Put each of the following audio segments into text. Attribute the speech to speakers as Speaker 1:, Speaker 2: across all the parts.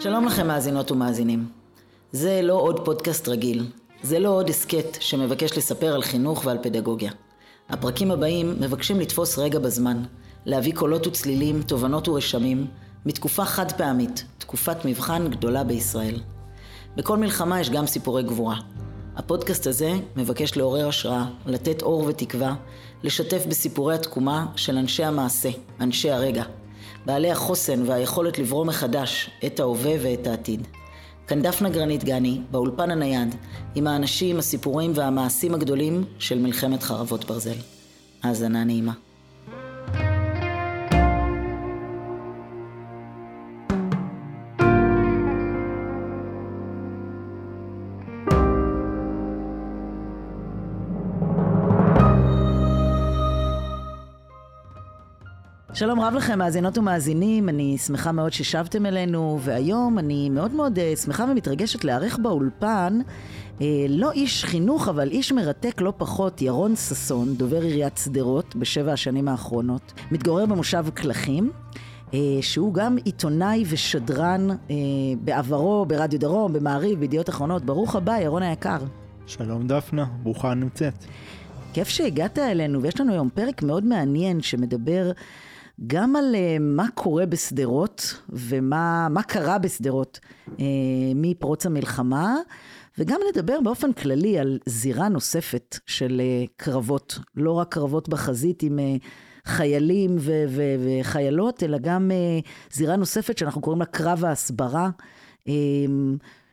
Speaker 1: שלום לכם מאזינות ומאזינים. זה לא עוד פודקאסט רגיל, זה לא עוד הסכת שמבקש לספר על חינוך ועל פדגוגיה. הפרקים הבאים מבקשים לתפוס רגע בזמן, להביא קולות וצלילים, תובנות ורשמים, מתקופה חד פעמית, תקופת מבחן גדולה בישראל. בכל מלחמה יש גם סיפורי גבורה. הפודקאסט הזה מבקש לעורר השראה, לתת אור ותקווה, לשתף בסיפורי התקומה של אנשי המעשה, אנשי הרגע, בעלי החוסן והיכולת לברוא מחדש את ההווה ואת העתיד. כאן דפנה גרנית גני, באולפן הנייד, עם האנשים, הסיפורים והמעשים הגדולים של מלחמת חרבות ברזל. האזנה נעימה. שלום רב לכם, מאזינות ומאזינים, אני שמחה מאוד ששבתם אלינו, והיום אני מאוד מאוד uh, שמחה ומתרגשת לארח באולפן uh, לא איש חינוך, אבל איש מרתק לא פחות, ירון ששון, דובר עיריית שדרות בשבע השנים האחרונות, מתגורר במושב קלחים. uh, שהוא גם עיתונאי ושדרן בעברו, ברדיו דרום, במעריב, בידיעות אחרונות. ברוך הבא, ירון היקר.
Speaker 2: שלום דפנה, ברוכה נמצאת.
Speaker 1: כיף שהגעת אלינו, ויש לנו היום פרק מאוד מעניין שמדבר גם על uh, מה קורה בשדרות ומה קרה בשדרות uh, מפרוץ המלחמה, וגם לדבר באופן כללי על זירה נוספת של uh, קרבות, לא רק קרבות בחזית עם חיילים ו- ו- וחיילות, אלא גם זירה נוספת שאנחנו קוראים לה קרב ההסברה.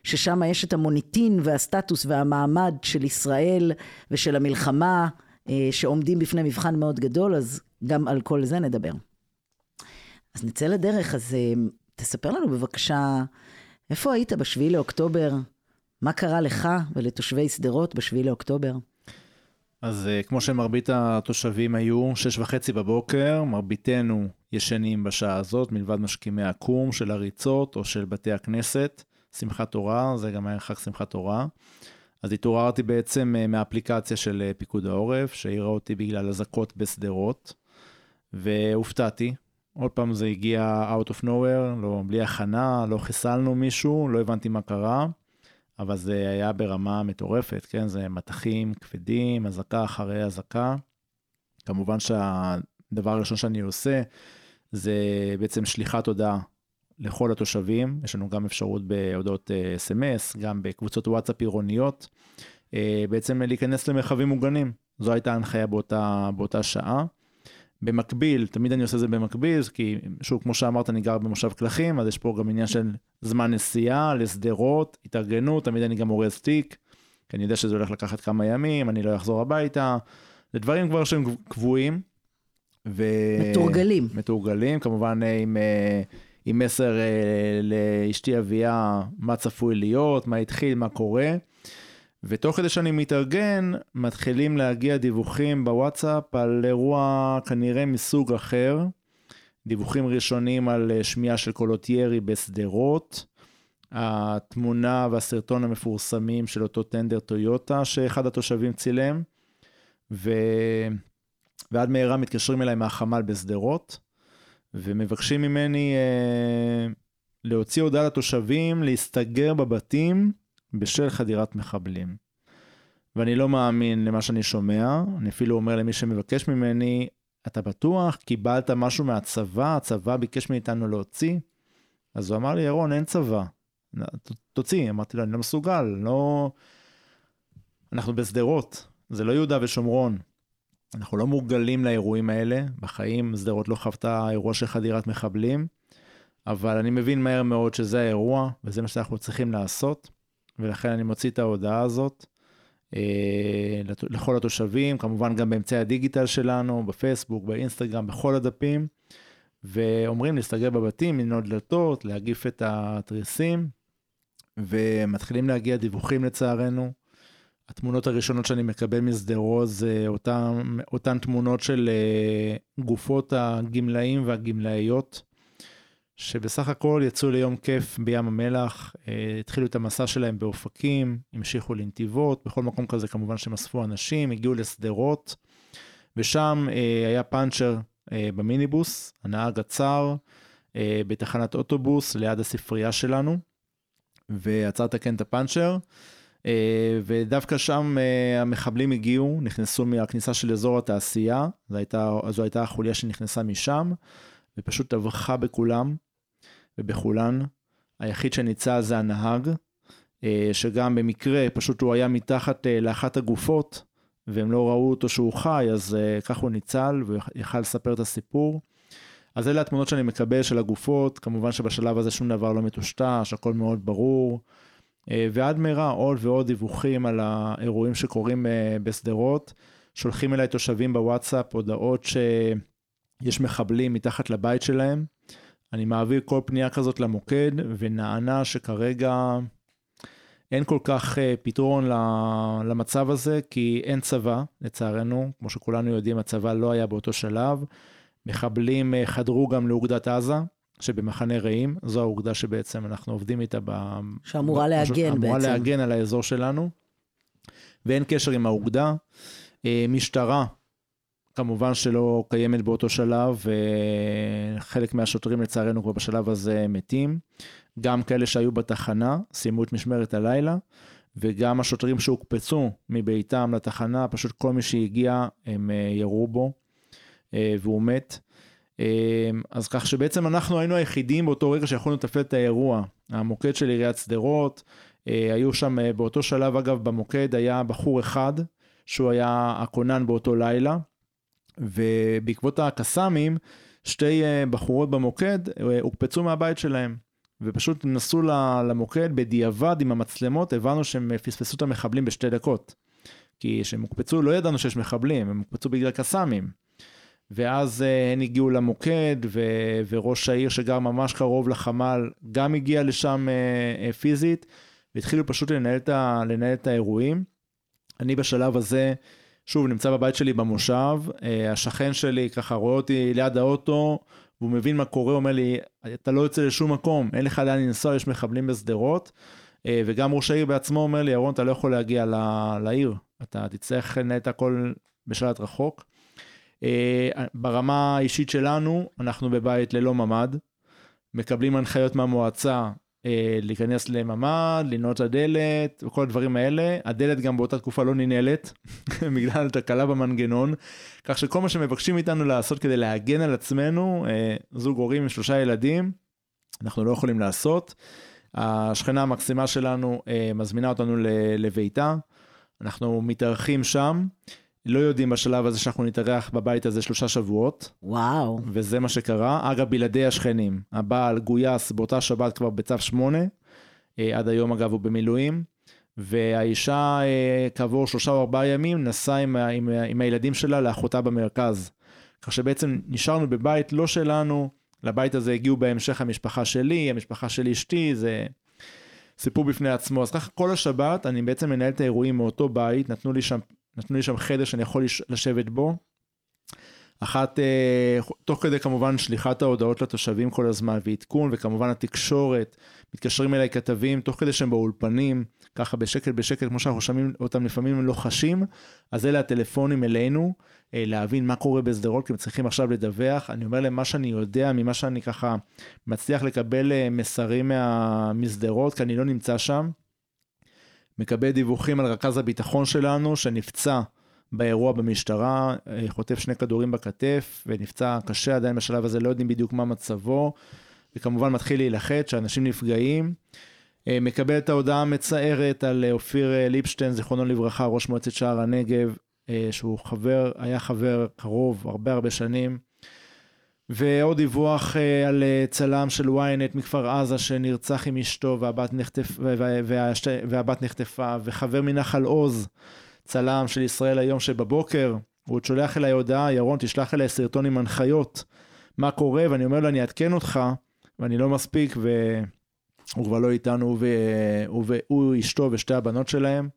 Speaker 1: ששם יש את המוניטין והסטטוס והמעמד של ישראל ושל המלחמה שעומדים בפני מבחן מאוד גדול, אז גם על כל זה נדבר. אז נצא לדרך, אז אה, תספר לנו בבקשה, איפה היית בשביעי לאוקטובר? מה קרה לך ולתושבי שדרות בשביעי לאוקטובר?
Speaker 2: אז אה, כמו שמרבית התושבים היו, שש וחצי בבוקר, מרביתנו ישנים בשעה הזאת, מלבד משכימי הקום של הריצות או של בתי הכנסת. שמחת תורה, זה גם היה חג שמחת תורה. אז התעוררתי בעצם אה, מהאפליקציה של פיקוד העורף, שהעירה אותי בגלל אזעקות בשדרות, והופתעתי, עוד פעם זה הגיע out of nowhere, לא, בלי הכנה, לא חיסלנו מישהו, לא הבנתי מה קרה, אבל זה היה ברמה מטורפת, כן? זה מטחים כבדים, אזעקה אחרי אזעקה. כמובן שהדבר הראשון שאני עושה זה בעצם שליחת הודעה לכל התושבים, יש לנו גם אפשרות בהודעות אס.אם.אס, גם בקבוצות וואטסאפ עירוניות, אה, בעצם להיכנס למרחבים מוגנים. זו הייתה ההנחיה באותה, באותה שעה. במקביל, תמיד אני עושה זה במקביל, כי שוב, כמו שאמרת, אני גר במושב קלחים, אז יש פה גם עניין של זמן נסיעה, לשדרות, התארגנות, תמיד אני גם אורז תיק, כי אני יודע שזה הולך לקחת כמה ימים, אני לא אחזור הביתה, זה דברים כבר שהם קבועים.
Speaker 1: ו... מתורגלים.
Speaker 2: מתורגלים, כמובן אה, עם, אה, עם מסר אה, לאשתי אביה, מה צפוי להיות, מה התחיל, מה קורה. ותוך כדי שאני מתארגן, מתחילים להגיע דיווחים בוואטסאפ על אירוע כנראה מסוג אחר. דיווחים ראשונים על אה, שמיעה של קולות ירי בשדרות. התמונה והסרטון המפורסמים של אותו טנדר טויוטה שאחד התושבים צילם. ו... ועד מהרה מתקשרים אליי מהחמ"ל בשדרות, ומבקשים ממני אה, להוציא הודעה לתושבים להסתגר בבתים בשל חדירת מחבלים. ואני לא מאמין למה שאני שומע, אני אפילו אומר למי שמבקש ממני, אתה בטוח? קיבלת משהו מהצבא? הצבא ביקש מאיתנו להוציא? אז הוא אמר לי, ירון, אין צבא. תוציא. אמרתי לו, אני לא מסוגל, לא... אנחנו בשדרות, זה לא יהודה ושומרון. אנחנו לא מורגלים לאירועים האלה, בחיים שדרות לא חוותה אירוע של חדירת מחבלים, אבל אני מבין מהר מאוד שזה האירוע, וזה מה שאנחנו צריכים לעשות. ולכן אני מוציא את ההודעה הזאת אה, לכל התושבים, כמובן גם באמצעי הדיגיטל שלנו, בפייסבוק, באינסטגרם, בכל הדפים, ואומרים להסתגר בבתים, לנעוד דלתות, להגיף את התריסים, ומתחילים להגיע דיווחים לצערנו. התמונות הראשונות שאני מקבל משדרות זה אותן, אותן תמונות של אה, גופות הגמלאים והגמלאיות שבסך הכל יצאו ליום כיף בים המלח, אה, התחילו את המסע שלהם באופקים, המשיכו לנתיבות, בכל מקום כזה כמובן שהם אספו אנשים, הגיעו לשדרות, ושם אה, היה פאנצ'ר אה, במיניבוס, הנהג עצר, בתחנת אוטובוס ליד הספרייה שלנו, ועצר לתקן את הפאנצ'ר. ודווקא שם המחבלים הגיעו, נכנסו מהכניסה של אזור התעשייה, זו הייתה, זו הייתה החוליה שנכנסה משם, ופשוט טבחה בכולם ובכולן. היחיד שניצל זה הנהג, אה, שגם במקרה, פשוט הוא היה מתחת לאחת הגופות, והם לא ראו אותו שהוא חי, אז כך הוא ניצל, ויכל לספר את הסיפור. אז אלה התמונות שאני מקבל של הגופות, כמובן שבשלב הזה שום דבר לא מטושטש, הכל מאוד ברור. אה, ועד מהרה עוד ועוד דיווחים על האירועים שקורים אה, בשדרות. שולחים אליי תושבים בוואטסאפ הודעות שיש מחבלים מתחת לבית שלהם. אני מעביר כל פנייה כזאת למוקד ונענה שכרגע אין כל כך אה, פתרון למצב הזה כי אין צבא לצערנו, כמו שכולנו יודעים הצבא לא היה באותו שלב. מחבלים חדרו גם לאוגדת עזה, שבמחנה רעים, זו האוגדה שבעצם אנחנו עובדים איתה ב...
Speaker 1: שאמורה להגן אמורה בעצם.
Speaker 2: אמורה להגן על האזור שלנו, ואין קשר עם האוגדה. אה, משטרה, כמובן שלא קיימת באותו שלב, וחלק מהשוטרים לצערנו כבר בשלב הזה מתים. גם כאלה שהיו בתחנה, סיימו את משמרת הלילה, וגם השוטרים שהוקפצו מביתם לתחנה, פשוט כל מי שהגיע, הם אה, ירו בו, אה, והוא מת. אמ, אז כך שבעצם אנחנו היינו היחידים באותו רגע שיכולנו לתפעל את האירוע. המוקד של עיריית שדרות, אה, היו שם אה, באותו שלב אגב במוקד היה בחור אחד שהוא היה הכונן באותו לילה ובעקבות הקסאמים שתי אה, בחורות במוקד הוקפצו מהבית שלהם ופשוט נסעו למוקד בדיעבד עם המצלמות הבנו שהם פספסו את המחבלים בשתי דקות. כי כשהם הוקפצו לא ידענו שיש מחבלים הם הוקפצו בגלל קסאמים. ואז הן הגיעו למוקד, ו- וראש העיר שגר ממש קרוב לחמ"ל גם הגיע לשם פיזית, והתחילו פשוט לנהל את, ה- לנהל את האירועים. אני בשלב הזה, שוב, נמצא בבית שלי במושב, uh, השכן שלי ככה רואה אותי ליד האוטו, והוא מבין מה קורה, אומר לי, אתה לא יוצא לשום מקום, אין לך לאן לנסוע, יש מחבלים בשדרות. Uh, וגם ראש העיר בעצמו אומר לי, ירון, אתה לא יכול להגיע לעיר, אתה תצטרך לנהל את הכל בשלט רחוק. אה, ברמה האישית שלנו, אנחנו בבית ללא ממ"ד, מקבלים הנחיות מהמועצה אה, להיכנס לממ"ד, לנעול את הדלת וכל הדברים האלה. הדלת גם באותה תקופה לא ננעלת, בגלל תקלה במנגנון, כך שכל מה שמבקשים מאיתנו לעשות כדי להגן על עצמנו, אה, זוג הורים עם שלושה ילדים, אנחנו לא יכולים לעשות. השכנה המקסימה שלנו מזמינה אותנו לביתה, אנחנו מתארחים שם. לא יודעים בשלב הזה שאנחנו נתארח בבית הזה שלושה שבועות.
Speaker 1: וואו.
Speaker 2: וזה מה שקרה. אגב, בלעדי השכנים. הבעל גויס באותה שבת כבר בצו 8, אה, עד היום אגב הוא במילואים, והאישה אה, כעבור שלושה או ארבעה ימים נסעה עם, עם, עם הילדים שלה לאחותה במרכז. כך שבעצם נשארנו בבית לא שלנו, לבית הזה הגיעו בהמשך המשפחה שלי, המשפחה של אשתי, זה סיפור בפני עצמו. אז ככה כל השבת אני בעצם מנהל את האירועים מאותו בית, נתנו לי שם נתנו לי שם חדר שאני יכול לשבת בו. אחת, אה, תוך כדי כמובן שליחת ההודעות לתושבים כל הזמן ועדכון וכמובן התקשורת, מתקשרים אליי כתבים תוך כדי שהם באולפנים, ככה בשקט בשקט כמו שאנחנו שומעים אותם לפעמים לוחשים, לא אז אלה הטלפונים אלינו, אה, להבין מה קורה בשדרות כי הם צריכים עכשיו לדווח, אני אומר להם מה שאני יודע ממה שאני ככה מצליח לקבל אה, מסרים משדרות כי אני לא נמצא שם. מקבל דיווחים על רכז הביטחון שלנו שנפצע באירוע במשטרה, אה, חוטף שני כדורים בכתף ונפצע קשה, עדיין בשלב הזה לא יודעים בדיוק מה מצבו, וכמובן מתחיל להילחץ שאנשים נפגעים. אה, מקבל את ההודעה המצערת על אה, אופיר ליפשטיין, זיכרונו לברכה, ראש מועצת שער הנגב, שהוא חבר, היה חבר קרוב הרבה הרבה שנים, ועוד דיווח uh, על uh, צלם של ynet מכפר עזה שנרצח עם אשתו והבת, נחטפ, והשת, והבת נחטפה, וחבר מנחל עוז, צלם של ישראל היום שבבוקר, הוא עוד שולח אליי הודעה, ירון תשלח אליי סרטון עם הנחיות, מה קורה, ואני אומר לו אני אעדכן אותך, ואני לא מספיק, והוא כבר לא איתנו, והוא אשתו ושתי הבנות שלהם.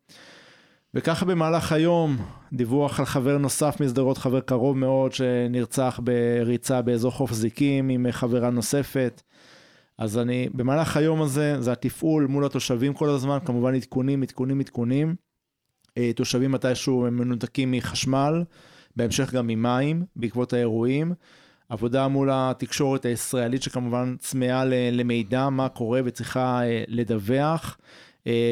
Speaker 2: וככה במהלך היום, דיווח על חבר נוסף משדרות, חבר קרוב מאוד, שנרצח בריצה באזור חוף זיקים עם חברה נוספת. אז אני, במהלך היום הזה, זה התפעול מול התושבים כל הזמן, כמובן עדכונים, עדכונים, עדכונים. אה, תושבים מתישהו הם מנותקים מחשמל, בהמשך גם ממים, בעקבות האירועים. עבודה מול התקשורת הישראלית שכמובן צמאה למידע, מה קורה וצריכה לדווח.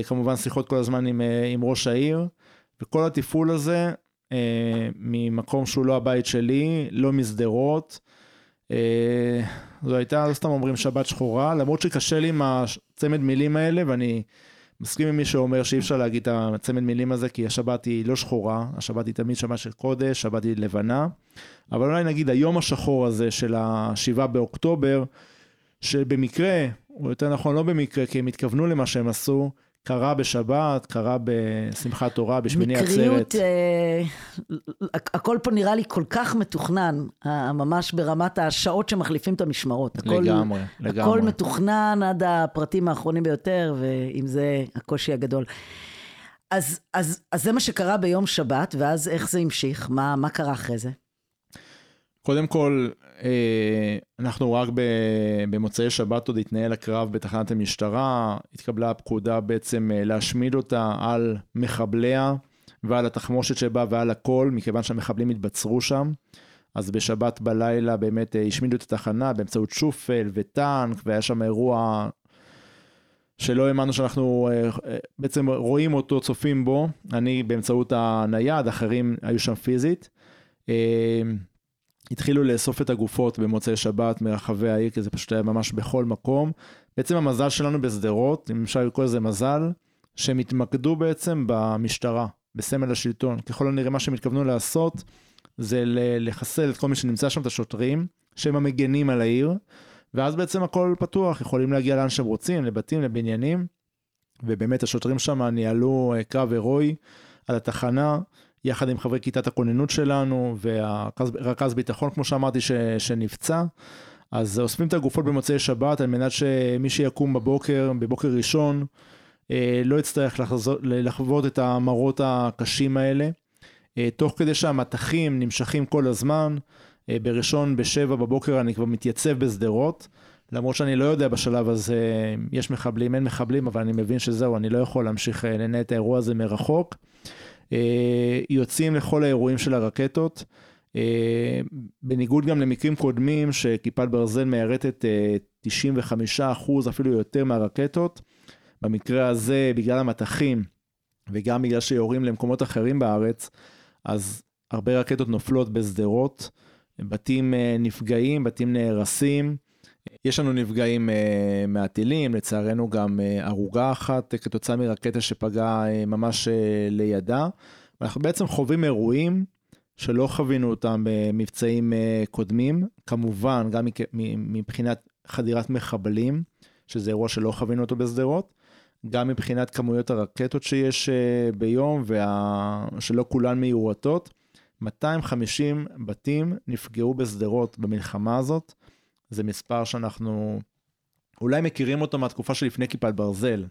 Speaker 2: כמובן שיחות כל הזמן עם, עם ראש העיר, וכל התפעול הזה ממקום שהוא לא הבית שלי, לא משדרות. זו הייתה, לא סתם אומרים שבת שחורה, למרות שקשה לי עם הצמד מילים האלה, ואני מסכים עם מי שאומר שאי אפשר להגיד את הצמד מילים הזה, כי השבת היא לא שחורה, השבת היא תמיד שבת של קודש, שבת היא לבנה, אבל אולי נגיד היום השחור הזה של השבעה באוקטובר, שבמקרה, או יותר נכון לא במקרה, כי הם התכוונו למה שהם עשו, קרה בשבת, קרה בשמחת תורה, בשמיני עצרת.
Speaker 1: מקריות, אה, הכל פה נראה לי כל כך מתוכנן, ממש ברמת השעות שמחליפים את המשמרות.
Speaker 2: הכל, לגמרי, לגמרי.
Speaker 1: הכל מתוכנן עד הפרטים האחרונים ביותר, ועם זה הקושי הגדול. אז, אז, אז זה מה שקרה ביום שבת, ואז איך זה המשיך? מה, מה קרה אחרי זה?
Speaker 2: קודם כל, אה, אנחנו רק במוצאי שבת עוד התנהל הקרב בתחנת המשטרה, התקבלה הפקודה בעצם אה, להשמיד אותה על מחבליה ועל התחמושת שבה ועל הכל, מכיוון שהמחבלים התבצרו שם. אז בשבת בלילה באמת אה, השמידו את התחנה באמצעות שופל וטנק, והיה שם אירוע שלא האמנו שאנחנו בעצם רואים אותו, צופים בו. אני באמצעות הנייד, אחרים היו שם פיזית. התחילו לאסוף את הגופות במוצאי שבת מרחבי העיר, כי זה פשוט היה ממש בכל מקום. בעצם המזל שלנו בשדרות, אם אפשר לקרוא לזה מזל, שהם התמקדו בעצם במשטרה, בסמל השלטון. ככל הנראה מה שהם התכוונו לעשות, זה לחסל את כל מי שנמצא שם, את השוטרים, שהם המגנים על העיר, ואז בעצם הכל פתוח, יכולים להגיע לאן שהם רוצים, לבתים, לבניינים, ובאמת השוטרים שם ניהלו אה, קרב הירואי על התחנה. יחד עם חברי כיתת הכוננות שלנו והרכז ביטחון, כמו שאמרתי, ש, שנפצע. אז אוספים את הגופות במוצאי שבת על מנת שמי שיקום בבוקר, בבוקר ראשון, אה, לא יצטרך לחזור, לחוות את המראות הקשים האלה. אה, תוך כדי שהמטחים נמשכים כל הזמן, אה, בראשון בשבע בבוקר אני כבר מתייצב בשדרות. למרות שאני לא יודע בשלב הזה, יש מחבלים, אין מחבלים, אבל אני מבין שזהו, אני לא יכול להמשיך לנהל את האירוע הזה מרחוק. אה, יוצאים לכל האירועים של הרקטות. אה, בניגוד גם למקרים קודמים שכיפת ברזל מיירטת 95 אה, אחוז, אפילו יותר מהרקטות. במקרה הזה, בגלל המטחים וגם בגלל שיורים למקומות אחרים בארץ, אז הרבה רקטות נופלות בשדרות, בתים נפגעים, בתים נהרסים. יש לנו נפגעים uh, מהטילים, לצערנו גם הרוגה אחת uh, כתוצאה מרקטה שפגעה ממש לידה. אנחנו בעצם חווים אירועים שלא חווינו אותם במבצעים קודמים, כמובן גם מבחינת חדירת מחבלים, שזה אירוע שלא חווינו אותו בשדרות, גם מבחינת כמויות הרקטות שיש ביום ושלא כולן מיורטות. 250 בתים נפגעו בשדרות במלחמה הזאת. זה מספר שאנחנו אולי מכירים אותו מהתקופה שלפני כיפת ברזל,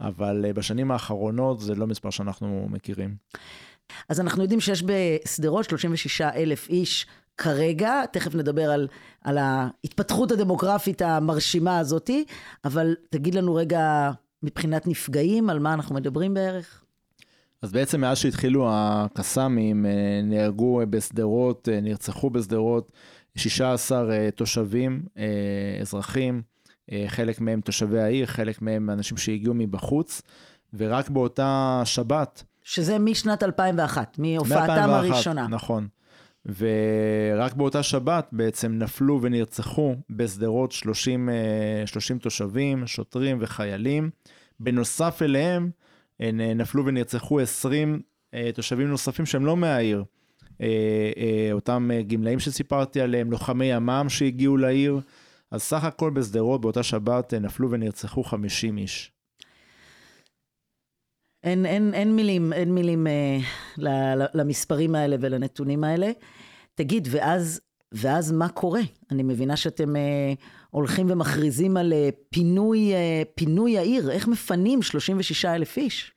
Speaker 2: אבל אה, בשנים האחרונות זה לא מספר שאנחנו מכירים.
Speaker 1: אז אנחנו יודעים שיש בשדרות 36 אלף איש כרגע, תכף נדבר על, על ההתפתחות הדמוגרפית המרשימה הזאתי, אבל תגיד לנו רגע, מבחינת נפגעים, על מה אנחנו מדברים בערך?
Speaker 2: אז בעצם מאז שהתחילו הקסאמים, אה, נהרגו בשדרות, אה, נרצחו בשדרות 16 אה, תושבים, אה, אזרחים, אה, חלק מהם תושבי העיר, חלק מהם אנשים שהגיעו מבחוץ, ורק באותה שבת...
Speaker 1: שזה משנת 2001, מהופעתם הראשונה.
Speaker 2: נכון. ורק באותה שבת בעצם נפלו ונרצחו בשדרות 30, 30 תושבים, שוטרים וחיילים. בנוסף אליהם נפלו ונרצחו 20 תושבים נוספים שהם לא מהעיר. אה, אה, אותם אה, גמלאים שסיפרתי עליהם, לוחמי ימ"מ שהגיעו לעיר. אז סך הכל בשדרות באותה שבת נפלו ונרצחו 50 איש.
Speaker 1: אין, אין, אין מילים, אין מילים אה, למספרים האלה ולנתונים האלה. תגיד, ואז, ואז מה קורה? אני מבינה שאתם אה, הולכים ומכריזים על אה, פינוי, אה, פינוי העיר. איך מפנים 36 אלף איש?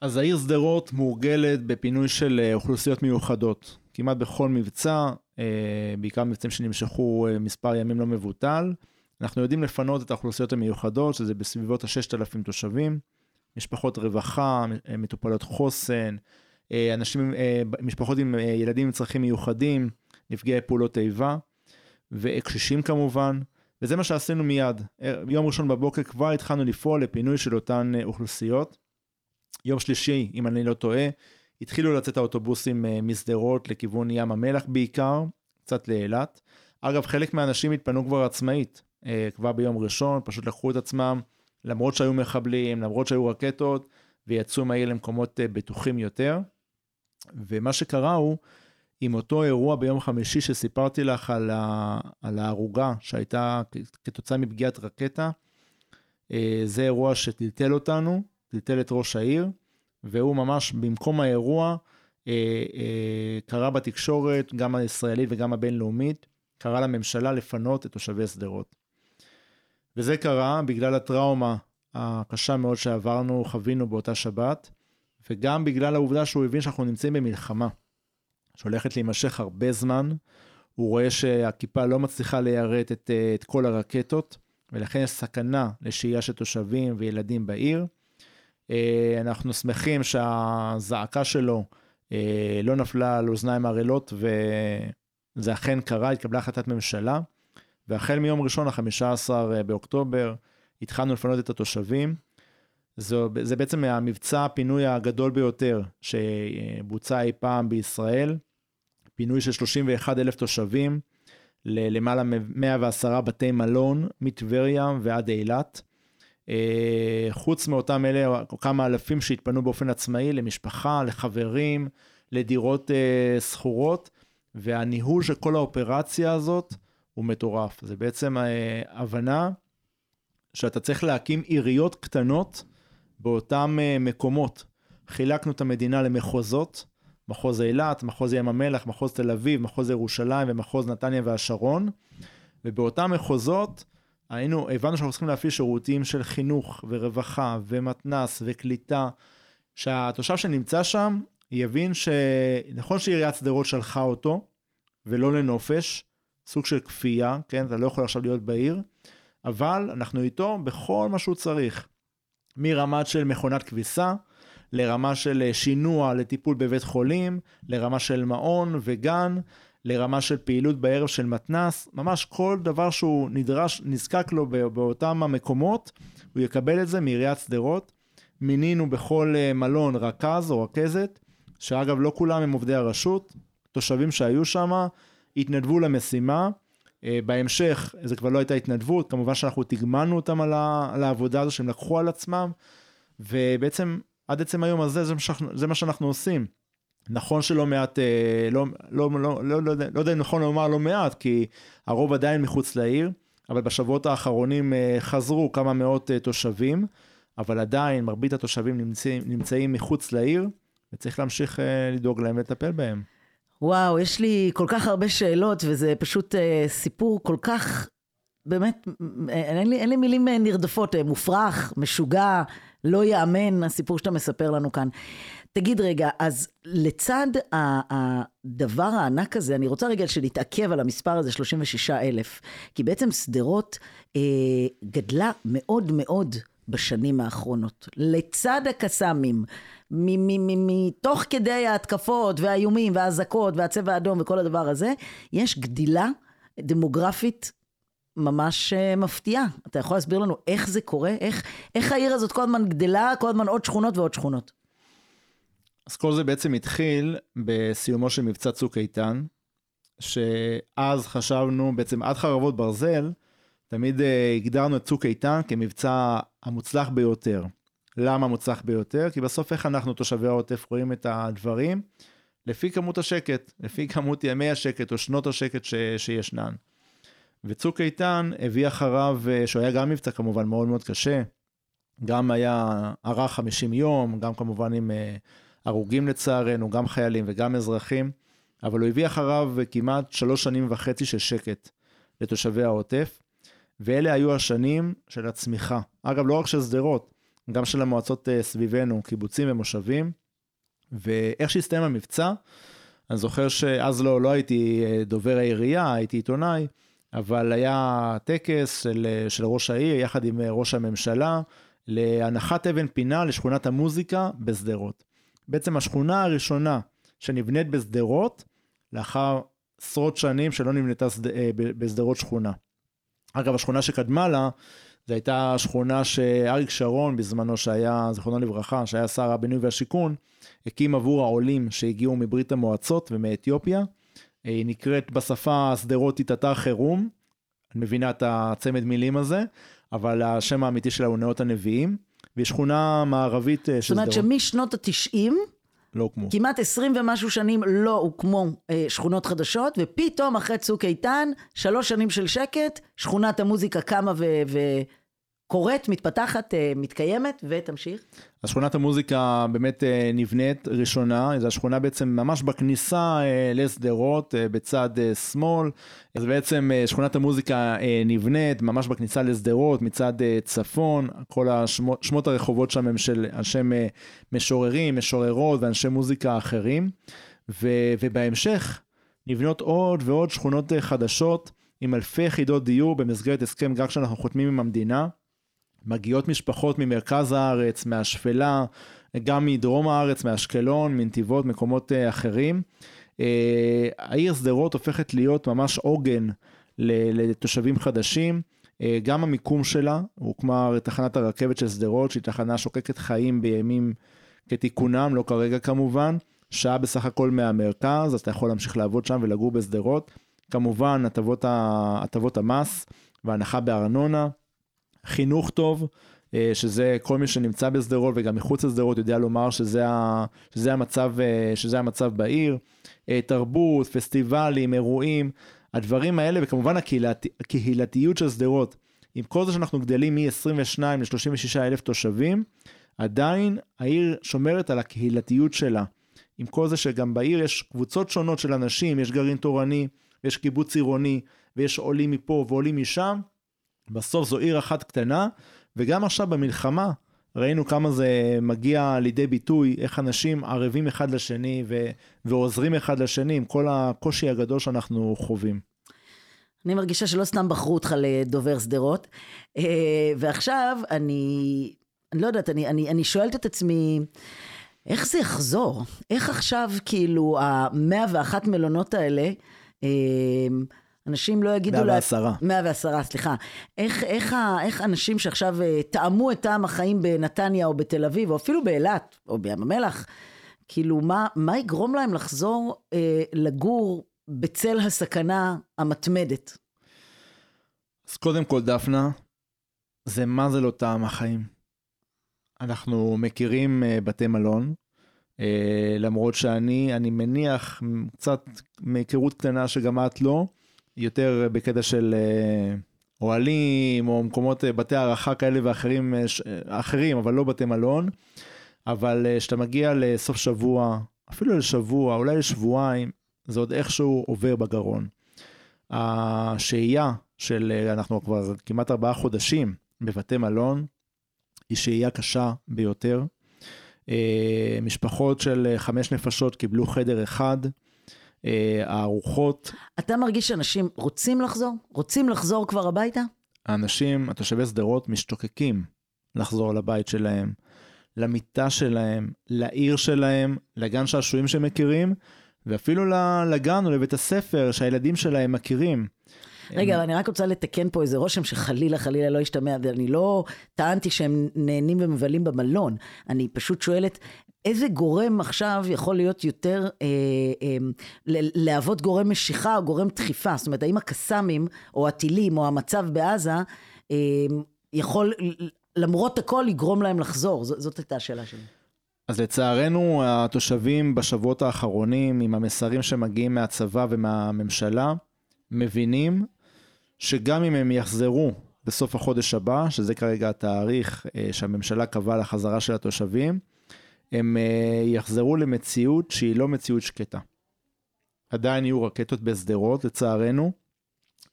Speaker 2: אז העיר שדרות מורגלת בפינוי של אה, אוכלוסיות מיוחדות. כמעט בכל מבצע, אה, בעיקר מבצעים שנמשכו אה, מספר ימים לא מבוטל, אנחנו יודעים לפנות את האוכלוסיות המיוחדות, שזה בסביבות ה-6,000 תושבים, משפחות רווחה, מטופלות חוסן, אנשים, משפחות עם ילדים עם צרכים מיוחדים, נפגעי פעולות איבה, וקשישים כמובן, וזה מה שעשינו מיד. יום ראשון בבוקר כבר התחלנו לפעול לפינוי של אותן אוכלוסיות. יום שלישי, אם אני לא טועה, התחילו לצאת האוטובוסים משדרות לכיוון ים המלח בעיקר, קצת לאילת. אגב, חלק מהאנשים התפנו כבר עצמאית, כבר ביום ראשון, פשוט לקחו את עצמם, למרות שהיו מחבלים, למרות שהיו רקטות, ויצאו מהעיר למקומות בטוחים יותר. ומה שקרה הוא, עם אותו אירוע ביום חמישי שסיפרתי לך על, ה, על ההרוגה שהייתה כתוצאה מפגיעת רקטה, זה אירוע שטלטל אותנו, טלטל את ראש העיר, והוא ממש במקום האירוע קרא בתקשורת, גם הישראלית וגם הבינלאומית, קרא לממשלה לפנות את תושבי שדרות. וזה קרה בגלל הטראומה הקשה מאוד שעברנו, חווינו באותה שבת, וגם בגלל העובדה שהוא הבין שאנחנו נמצאים במלחמה, שהולכת להימשך הרבה זמן. הוא רואה שהכיפה לא מצליחה ליירט את, את כל הרקטות, ולכן יש סכנה לשהייה של תושבים וילדים בעיר. אנחנו שמחים שהזעקה שלו לא נפלה על אוזניים ערלות, וזה אכן קרה, התקבלה החלטת ממשלה, והחל מיום ראשון, ה-15 באוקטובר, התחלנו לפנות את התושבים. זו, זה בעצם המבצע הפינוי הגדול ביותר שבוצע אי פעם בישראל. פינוי של 31 אלף תושבים ללמעלה מ-110 בתי מלון מטבריה ועד אילת. חוץ מאותם אלה, כמה אלפים שהתפנו באופן עצמאי למשפחה, לחברים, לדירות שכורות, והניהול של כל האופרציה הזאת הוא מטורף. זה בעצם הבנה שאתה צריך להקים עיריות קטנות באותם מקומות. חילקנו את המדינה למחוזות, מחוז אילת, מחוז ים המלח, מחוז תל אביב, מחוז ירושלים ומחוז נתניה והשרון. ובאותם מחוזות היינו, הבנו שאנחנו צריכים להפעיל שירותים של חינוך ורווחה ומתנ"ס וקליטה, שהתושב שנמצא שם יבין שנכון שעיריית שדרות שלחה אותו, ולא לנופש, סוג של כפייה, כן? אתה לא יכול עכשיו להיות בעיר, אבל אנחנו איתו בכל מה שהוא צריך. מרמת של מכונת כביסה, לרמה של אה, שינוע לטיפול בבית חולים, לרמה של מעון וגן, לרמה של פעילות בערב של מתנ"ס, ממש כל דבר שהוא נדרש, נזקק לו באותם המקומות, הוא יקבל את זה מעיריית שדרות. מינינו בכל אה, מלון רכז או רכזת, שאגב לא כולם הם עובדי הרשות, תושבים שהיו שם התנדבו למשימה. אה, בהמשך זה כבר לא הייתה התנדבות, כמובן שאנחנו תגמלנו אותם על העבודה הזו שהם לקחו על עצמם, ובעצם עד עצם היום הזה זה מה שאנחנו עושים. נכון שלא מעט, אה, לא, לא, לא, לא, לא, לא יודע אם נכון לומר לא מעט, כי הרוב עדיין מחוץ לעיר, אבל בשבועות האחרונים אה, חזרו כמה מאות אה, תושבים, אבל עדיין מרבית התושבים נמצאים, נמצאים מחוץ לעיר, וצריך להמשיך לדאוג להם ולטפל בהם.
Speaker 1: וואו, יש לי כל כך הרבה שאלות, וזה פשוט סיפור כל כך, באמת, אין לי, אין לי מילים נרדפות, מופרך, משוגע. לא יאמן הסיפור שאתה מספר לנו כאן. תגיד רגע, אז לצד הדבר הענק הזה, אני רוצה רגע שנתעכב על המספר הזה, 36 אלף, כי בעצם שדרות אה, גדלה מאוד מאוד בשנים האחרונות. לצד הקסאמים, מתוך כדי ההתקפות והאיומים והאזעקות והצבע האדום וכל הדבר הזה, יש גדילה דמוגרפית ממש אה, מפתיעה. אתה יכול להסביר לנו איך זה קורה? איך, איך העיר הזאת כל הזמן גדלה, כל הזמן עוד שכונות ועוד שכונות?
Speaker 2: אז כל זה בעצם התחיל בסיומו של מבצע צוק איתן, שאז חשבנו, בעצם עד חרבות ברזל, תמיד אה, הגדרנו את צוק איתן כמבצע המוצלח ביותר. למה מוצלח ביותר? כי בסוף איך אנחנו תושבי העוטף רואים את הדברים? לפי כמות השקט, לפי כמות ימי השקט או שנות השקט ש, שישנן. וצוק איתן הביא אחריו, אה, שהוא היה גם מבצע כמובן מאוד מאוד קשה, גם היה ארך 50 יום, גם כמובן עם אה, הרוגים לצערנו, גם חיילים וגם אזרחים, אבל הוא הביא אחריו כמעט שלוש שנים וחצי של שקט לתושבי העוטף, ואלה היו השנים של הצמיחה. אגב, לא רק של שדרות, גם של המועצות אה, סביבנו, קיבוצים ומושבים, ואיך שהסתיים המבצע, אני זוכר שאז לא, לא הייתי דובר העירייה, הייתי עיתונאי, אבל היה טקס של, של ראש העיר יחד עם ראש הממשלה להנחת אבן פינה לשכונת המוזיקה בשדרות. בעצם השכונה הראשונה שנבנית בשדרות לאחר עשרות שנים שלא נבנתה אה, בשדרות שכונה. אגב, השכונה שקדמה לה, זו הייתה שכונה שאריק שרון, בזמנו שהיה, זיכרונו לברכה, שהיה שר הבינוי והשיכון, הקים עבור העולים שהגיעו מברית המועצות ומאתיופיה. היא נקראת בשפה השדרותית אתר חירום, אני מבינה את הצמד מילים הזה, אבל השם האמיתי שלה הוא נאות הנביאים, והיא שכונה מערבית של
Speaker 1: שדרות. זאת אומרת שמשנות התשעים,
Speaker 2: לא הוקמו.
Speaker 1: כמעט עשרים ומשהו שנים לא הוקמו אה, שכונות חדשות, ופתאום אחרי צוק איתן, שלוש שנים של שקט, שכונת המוזיקה קמה ו... קורית, מתפתחת, אה, מתקיימת, ותמשיך.
Speaker 2: אז שכונת המוזיקה באמת אה, נבנית ראשונה, זו השכונה בעצם ממש בכניסה אה, לשדרות, בצד שמאל. אז בעצם שכונת המוזיקה נבנית ממש בכניסה לשדרות, מצד צפון. כל השמות, שמות הרחובות שם הם של אנשי משוררים, משוררות ואנשי מוזיקה אחרים. ו, ובהמשך נבנות עוד ועוד שכונות חדשות. עם אלפי יחידות דיור במסגרת הסכם גג שאנחנו חותמים עם המדינה. מגיעות משפחות ממרכז הארץ, מהשפלה, גם מדרום הארץ, מאשקלון, מנתיבות, מקומות אה, אחרים. אה, העיר שדרות הופכת להיות ממש עוגן לתושבים חדשים. אה, גם המיקום שלה, הוקמה תחנת הרכבת של שדרות, שהיא תחנה שוקקת חיים בימים כתיקונם, לא כרגע כמובן. שעה בסך הכל מהמרכז, אז אתה יכול להמשיך לעבוד שם ולגור בשדרות. כמובן, הטבות המס והנחה בארנונה. חינוך טוב, אה, שזה כל מי שנמצא בשדרות וגם מחוץ לשדרות יודע לומר שזה, ה, שזה, המצב, אה, שזה המצב בעיר. אה, תרבות, פסטיבלים, אירועים, הדברים האלה, וכמובן הקהילת, הקהילתיות של שדרות. עם כל זה שאנחנו גדלים מ-22 ל-36 אלף תושבים, עדיין העיר שומרת על הקהילתיות שלה. עם כל זה שגם בעיר יש קבוצות שונות של אנשים, יש גרעין תורני, ויש קיבוץ עירוני, ויש עולים מפה ועולים משם, בסוף זו עיר אחת קטנה, וגם עכשיו במלחמה ראינו כמה זה מגיע לידי ביטוי, איך אנשים ערבים אחד לשני ו- ועוזרים אחד לשני עם כל הקושי הגדול שאנחנו חווים.
Speaker 1: אני מרגישה שלא סתם בחרו אותך לדובר שדרות, אה, ועכשיו אני, אני לא יודעת, אני, אני, אני שואלת את עצמי, איך זה יחזור? איך עכשיו כאילו המאה ואחת מלונות האלה, אה, אנשים לא יגידו...
Speaker 2: 110. לה...
Speaker 1: 110, סליחה. איך, איך, איך אנשים שעכשיו אה, טעמו את טעם החיים בנתניה או בתל אביב, או אפילו באילת, או בים המלח, כאילו, מה, מה יגרום להם לחזור אה, לגור בצל הסכנה המתמדת?
Speaker 2: אז קודם כל, דפנה, זה מה זה לא טעם החיים. אנחנו מכירים אה, בתי מלון, אה, למרות שאני, אני מניח, קצת מהיכרות קטנה שגם את לא, יותר בקטע של אה, אוהלים או מקומות, אה, בתי הערכה כאלה ואחרים, אה, אחרים, אבל לא בתי מלון. אבל כשאתה מגיע לסוף שבוע, אפילו לשבוע, אולי לשבועיים, זה עוד איכשהו עובר בגרון. השהייה של, אנחנו כבר כמעט ארבעה חודשים בבתי מלון, היא שהייה קשה ביותר. משפחות של חמש נפשות קיבלו חדר אחד. אה, הארוחות.
Speaker 1: אתה מרגיש שאנשים רוצים לחזור? רוצים לחזור כבר הביתה?
Speaker 2: האנשים, התושבי שדרות, משתוקקים לחזור לבית שלהם, למיטה שלהם, לעיר שלהם, לגן שעשועים שהם מכירים, ואפילו לגן או לבית הספר שהילדים שלהם מכירים.
Speaker 1: רגע, אני רק רוצה לתקן פה איזה רושם שחלילה חלילה לא ישתמע, ואני לא טענתי שהם נהנים ומבלים במלון. אני פשוט שואלת, איזה גורם עכשיו יכול להיות יותר, אה, אה, להוות גורם משיכה או גורם דחיפה? זאת אומרת, האם הקסאמים או הטילים או המצב בעזה אה, יכול למרות הכל לגרום להם לחזור? ז, זאת הייתה השאלה שלי.
Speaker 2: אז לצערנו התושבים בשבועות האחרונים עם המסרים שמגיעים מהצבא ומהממשלה מבינים שגם אם הם יחזרו בסוף החודש הבא, שזה כרגע התאריך אה, שהממשלה קבעה לחזרה של התושבים, הם אה, יחזרו למציאות שהיא לא מציאות שקטה. עדיין יהיו רקטות בשדרות לצערנו,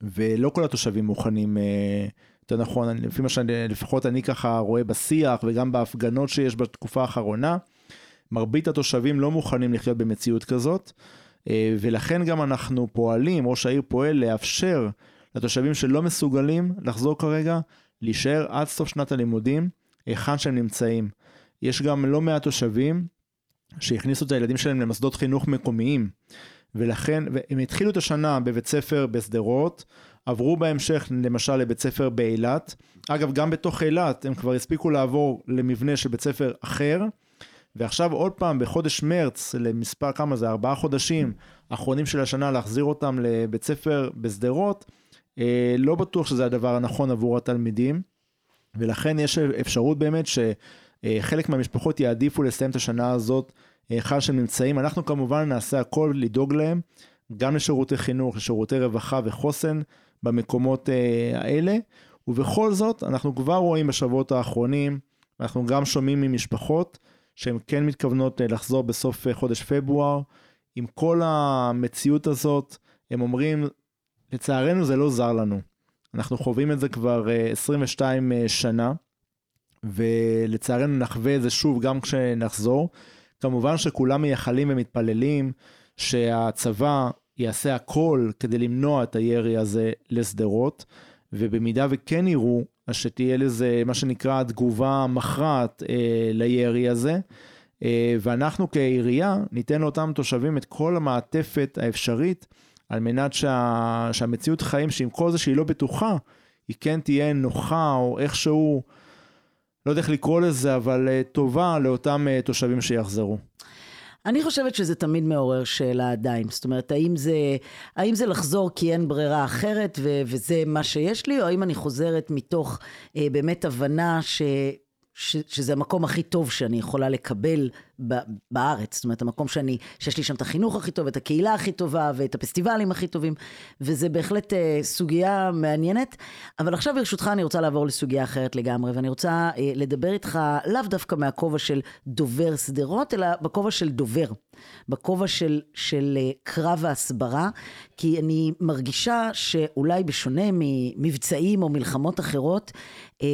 Speaker 2: ולא כל התושבים מוכנים, אה, יותר נכון, לפי מה שלפחות אני ככה רואה בשיח וגם בהפגנות שיש בתקופה האחרונה, מרבית התושבים לא מוכנים לחיות במציאות כזאת, אה, ולכן גם אנחנו פועלים, ראש העיר פועל לאפשר לתושבים שלא מסוגלים לחזור כרגע, להישאר עד סוף שנת הלימודים, היכן שהם נמצאים. יש גם לא מעט תושבים שהכניסו את הילדים שלהם למוסדות חינוך מקומיים, ולכן, הם התחילו את השנה בבית ספר בשדרות, עברו בהמשך למשל לבית ספר באילת. אגב, גם בתוך אילת הם כבר הספיקו לעבור למבנה של בית ספר אחר, ועכשיו עוד פעם בחודש מרץ, למספר כמה זה, ארבעה חודשים האחרונים של השנה, להחזיר אותם לבית ספר בשדרות, לא בטוח שזה הדבר הנכון עבור התלמידים, ולכן יש אפשרות באמת שחלק מהמשפחות יעדיפו לסיים את השנה הזאת היכן שהם נמצאים. אנחנו כמובן נעשה הכל לדאוג להם, גם לשירותי חינוך, לשירותי רווחה וחוסן במקומות אה, האלה, ובכל זאת אנחנו כבר רואים בשבועות האחרונים, אנחנו גם שומעים ממשפחות שהן כן מתכוונות אה, לחזור בסוף חודש פברואר. עם כל המציאות הזאת, הם אומרים, לצערנו זה לא זר לנו. אנחנו חווים את זה כבר 22 אה, אה, שנה, ולצערנו נחווה את זה שוב גם כשנחזור. כמובן שכולם מייחלים ומתפללים שהצבא יעשה הכל כדי למנוע את הירי הזה לשדרות, ובמידה וכן יראו, אז שתהיה לזה מה שנקרא תגובה מכרעת אה, לירי הזה. אה, ואנחנו כעירייה ניתן לאותם תושבים את כל המעטפת האפשרית על מנת שה, שהמציאות חיים שעם כל זה שהיא לא בטוחה, היא כן תהיה נוחה או איכשהו, לא יודע איך לקרוא לזה, אבל אה, טובה לאותם אה, תושבים שיחזרו.
Speaker 1: אני חושבת שזה תמיד מעורר שאלה עדיין. זאת אומרת, האם זה, האם זה לחזור כי אין ברירה אחרת ו- וזה מה שיש לי, או האם אני חוזרת מתוך אה, באמת הבנה ש... ש, שזה המקום הכי טוב שאני יכולה לקבל בארץ. זאת אומרת, המקום שאני, שיש לי שם את החינוך הכי טוב, את הקהילה הכי טובה ואת הפסטיבלים הכי טובים, וזה בהחלט אה, סוגיה מעניינת. אבל עכשיו ברשותך אני רוצה לעבור לסוגיה אחרת לגמרי, ואני רוצה אה, לדבר איתך לאו דווקא מהכובע של דובר שדרות, אלא בכובע של דובר. בכובע של, של אה, קרב ההסברה, כי אני מרגישה שאולי בשונה ממבצעים או מלחמות אחרות, אה,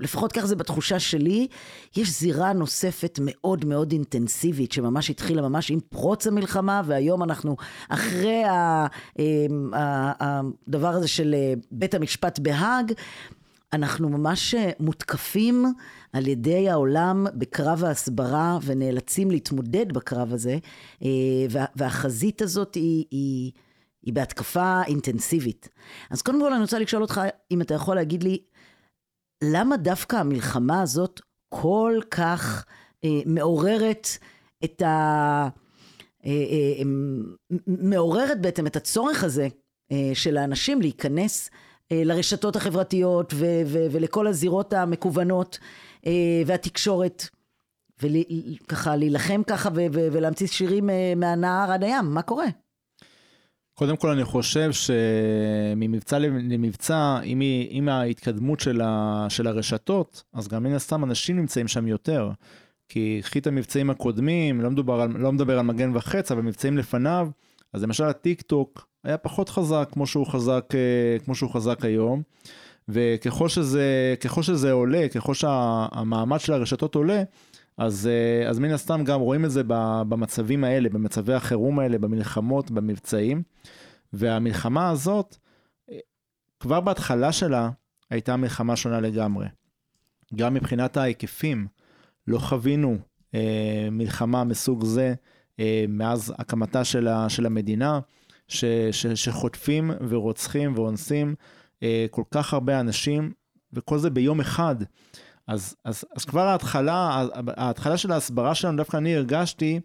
Speaker 1: לפחות כך זה בתחושה שלי, יש זירה נוספת מאוד מאוד אינטנסיבית, שממש התחילה ממש עם פרוץ המלחמה, והיום אנחנו אחרי אה, הדבר הזה של בית המשפט בהאג, אנחנו ממש מותקפים על ידי העולם בקרב ההסברה ונאלצים להתמודד בקרב הזה, אה, והחזית הזאת היא, היא, היא בהתקפה אינטנסיבית. אז קודם כל אני רוצה לשאול אותך, אם אתה יכול להגיד לי, למה דווקא המלחמה הזאת כל כך אה, מעוררת את ה... אה, אה, מעוררת בעצם את הצורך הזה אה, של האנשים להיכנס אה, לרשתות החברתיות ו- ו- ולכל הזירות המקוונות אה, והתקשורת. וככה להילחם ככה ו- ו- ולהמציא שירים אה, מהנהר עד הים, מה קורה?
Speaker 2: קודם כל אני חושב שממבצע למבצע, עם, עם ההתקדמות של, ה, של הרשתות, אז גם מן הסתם אנשים נמצאים שם יותר. כי קחי את המבצעים הקודמים, לא מדובר על, לא מדבר על מגן וחץ, אבל מבצעים לפניו, אז למשל הטיק טוק היה פחות חזק כמו שהוא חזק, אה, כמו שהוא חזק היום. וככל שזה, ככל שזה עולה, ככל שהמעמד של הרשתות עולה, אז, אה, אז מן הסתם גם רואים את זה במצבים האלה, במצבי החירום האלה, במלחמות, במבצעים. והמלחמה הזאת, אה, כבר בהתחלה שלה, הייתה מלחמה שונה לגמרי. גם מבחינת ההיקפים, לא חווינו אה, מלחמה מסוג זה אה, מאז הקמתה של, ה, של המדינה, ש, ש, שחוטפים ורוצחים ואונסים אה, כל כך הרבה אנשים, וכל זה ביום אחד. אז, אז, אז כבר ההתחלה, ההתחלה של ההסברה שלנו, דווקא אני הרגשתי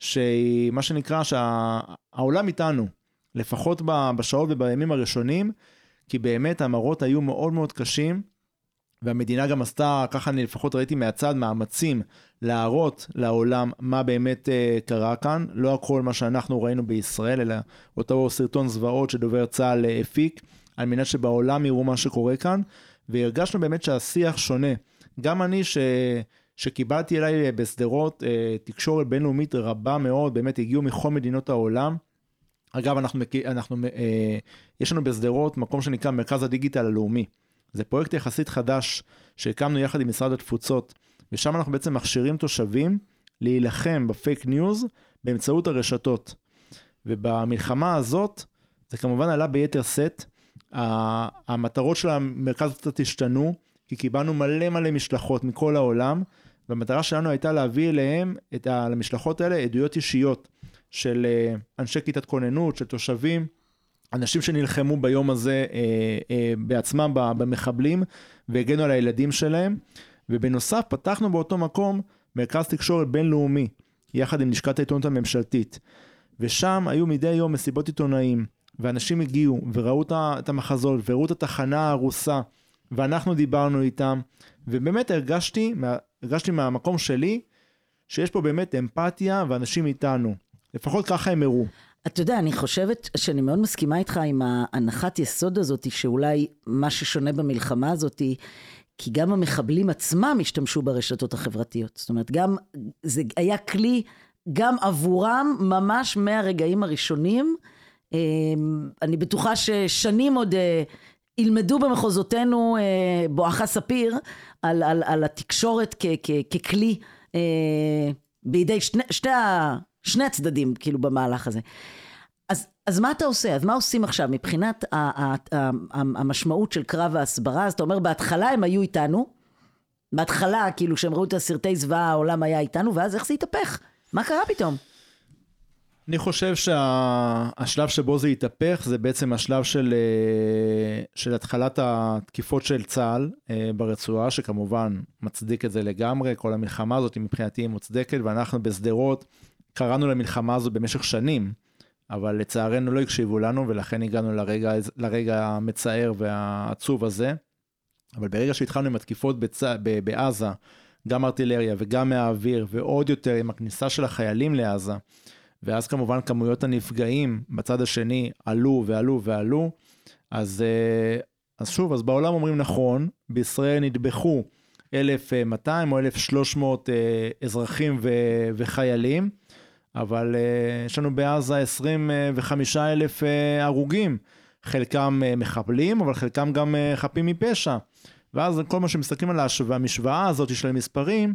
Speaker 2: שהיא, מה שנקרא, שהעולם איתנו, לפחות בשעות ובימים הראשונים, כי באמת המראות היו מאוד מאוד קשים, והמדינה גם עשתה, ככה אני לפחות ראיתי מהצד, מאמצים להראות לעולם מה באמת uh, קרה כאן, לא הכל מה שאנחנו ראינו בישראל, אלא אותו סרטון זוועות שדובר צה"ל uh, הפיק, על מנת שבעולם יראו מה שקורה כאן, והרגשנו באמת שהשיח שונה. גם אני ש... שקיבלתי אליי בשדרות אה, תקשורת בינלאומית רבה מאוד, באמת הגיעו מכל מדינות העולם. אגב, אנחנו, אנחנו, אה, יש לנו בשדרות מקום שנקרא מרכז הדיגיטל הלאומי. זה פרויקט יחסית חדש שהקמנו יחד עם משרד התפוצות, ושם אנחנו בעצם מכשירים תושבים להילחם בפייק ניוז באמצעות הרשתות. ובמלחמה הזאת, זה כמובן עלה ביתר שאת. המטרות של המרכז קצת השתנו, כי קיבלנו מלא מלא משלחות מכל העולם, והמטרה שלנו הייתה להביא אליהם, את ה, למשלחות האלה, עדויות אישיות של אה, אנשי כיתת כוננות, של תושבים, אנשים שנלחמו ביום הזה אה, אה, בעצמם במחבלים והגנו על הילדים שלהם. ובנוסף פתחנו באותו מקום מרכז תקשורת בינלאומי, יחד עם לשכת העיתונות הממשלתית. ושם היו מדי יום מסיבות עיתונאים, ואנשים הגיעו וראו את המחזות וראו את התחנה הרוסה, ואנחנו דיברנו איתם, ובאמת הרגשתי, הרגשתי מהמקום שלי, שיש פה באמת אמפתיה ואנשים איתנו. לפחות ככה הם הראו.
Speaker 1: אתה יודע, אני חושבת שאני מאוד מסכימה איתך עם ההנחת יסוד הזאת, שאולי מה ששונה במלחמה הזאת, כי גם המחבלים עצמם השתמשו ברשתות החברתיות. זאת אומרת, גם זה היה כלי גם עבורם ממש מהרגעים הראשונים. אמ, אני בטוחה ששנים עוד אה, ילמדו במחוזותינו אה, בואכה ספיר על, על, על התקשורת כ, כ, ככלי אה, בידי שני, שני, שני הצדדים כאילו במהלך הזה. אז, אז מה אתה עושה? אז מה עושים עכשיו מבחינת ה, ה, ה, המשמעות של קרב ההסברה? אז אתה אומר בהתחלה הם היו איתנו, בהתחלה כאילו כשהם ראו את הסרטי זוועה העולם היה איתנו, ואז איך זה התהפך? מה קרה פתאום?
Speaker 2: אני חושב שהשלב שה... שבו זה התהפך זה בעצם השלב של, אה, של התחלת התקיפות של צה"ל אה, ברצועה, שכמובן מצדיק את זה לגמרי, כל המלחמה הזאת מבחינתי היא מוצדקת, ואנחנו בשדרות קראנו למלחמה הזו במשך שנים, אבל לצערנו לא הקשיבו לנו, ולכן הגענו לרגע, לרגע המצער והעצוב הזה. אבל ברגע שהתחלנו עם התקיפות בצ... בעזה, גם ארטילריה וגם מהאוויר, ועוד יותר עם הכניסה של החיילים לעזה, ואז כמובן כמויות הנפגעים בצד השני עלו ועלו ועלו, אז, אה, אז שוב, אז בעולם אומרים נכון, בישראל נטבחו 1,200 או 1,300 אה, אזרחים ו, וחיילים, אבל אה, יש לנו בעזה 25 אלף הרוגים, חלקם מחבלים, אבל חלקם גם חפים מפשע. ואז כל מה שמסתכלים על המשוואה הזאת של המספרים,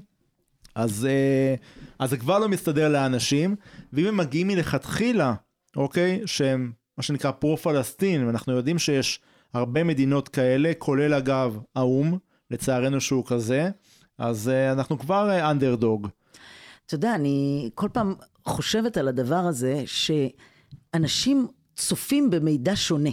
Speaker 2: אז, אה, אז זה כבר לא מסתדר לאנשים, ואם הם מגיעים מלכתחילה, אוקיי, שהם מה שנקרא פרו-פלסטין, ואנחנו יודעים שיש הרבה מדינות כאלה, כולל אגב האו"ם, לצערנו שהוא כזה, אז אנחנו כבר אנדרדוג.
Speaker 1: אתה יודע, אני כל פעם חושבת על הדבר הזה, שאנשים צופים במידע שונה.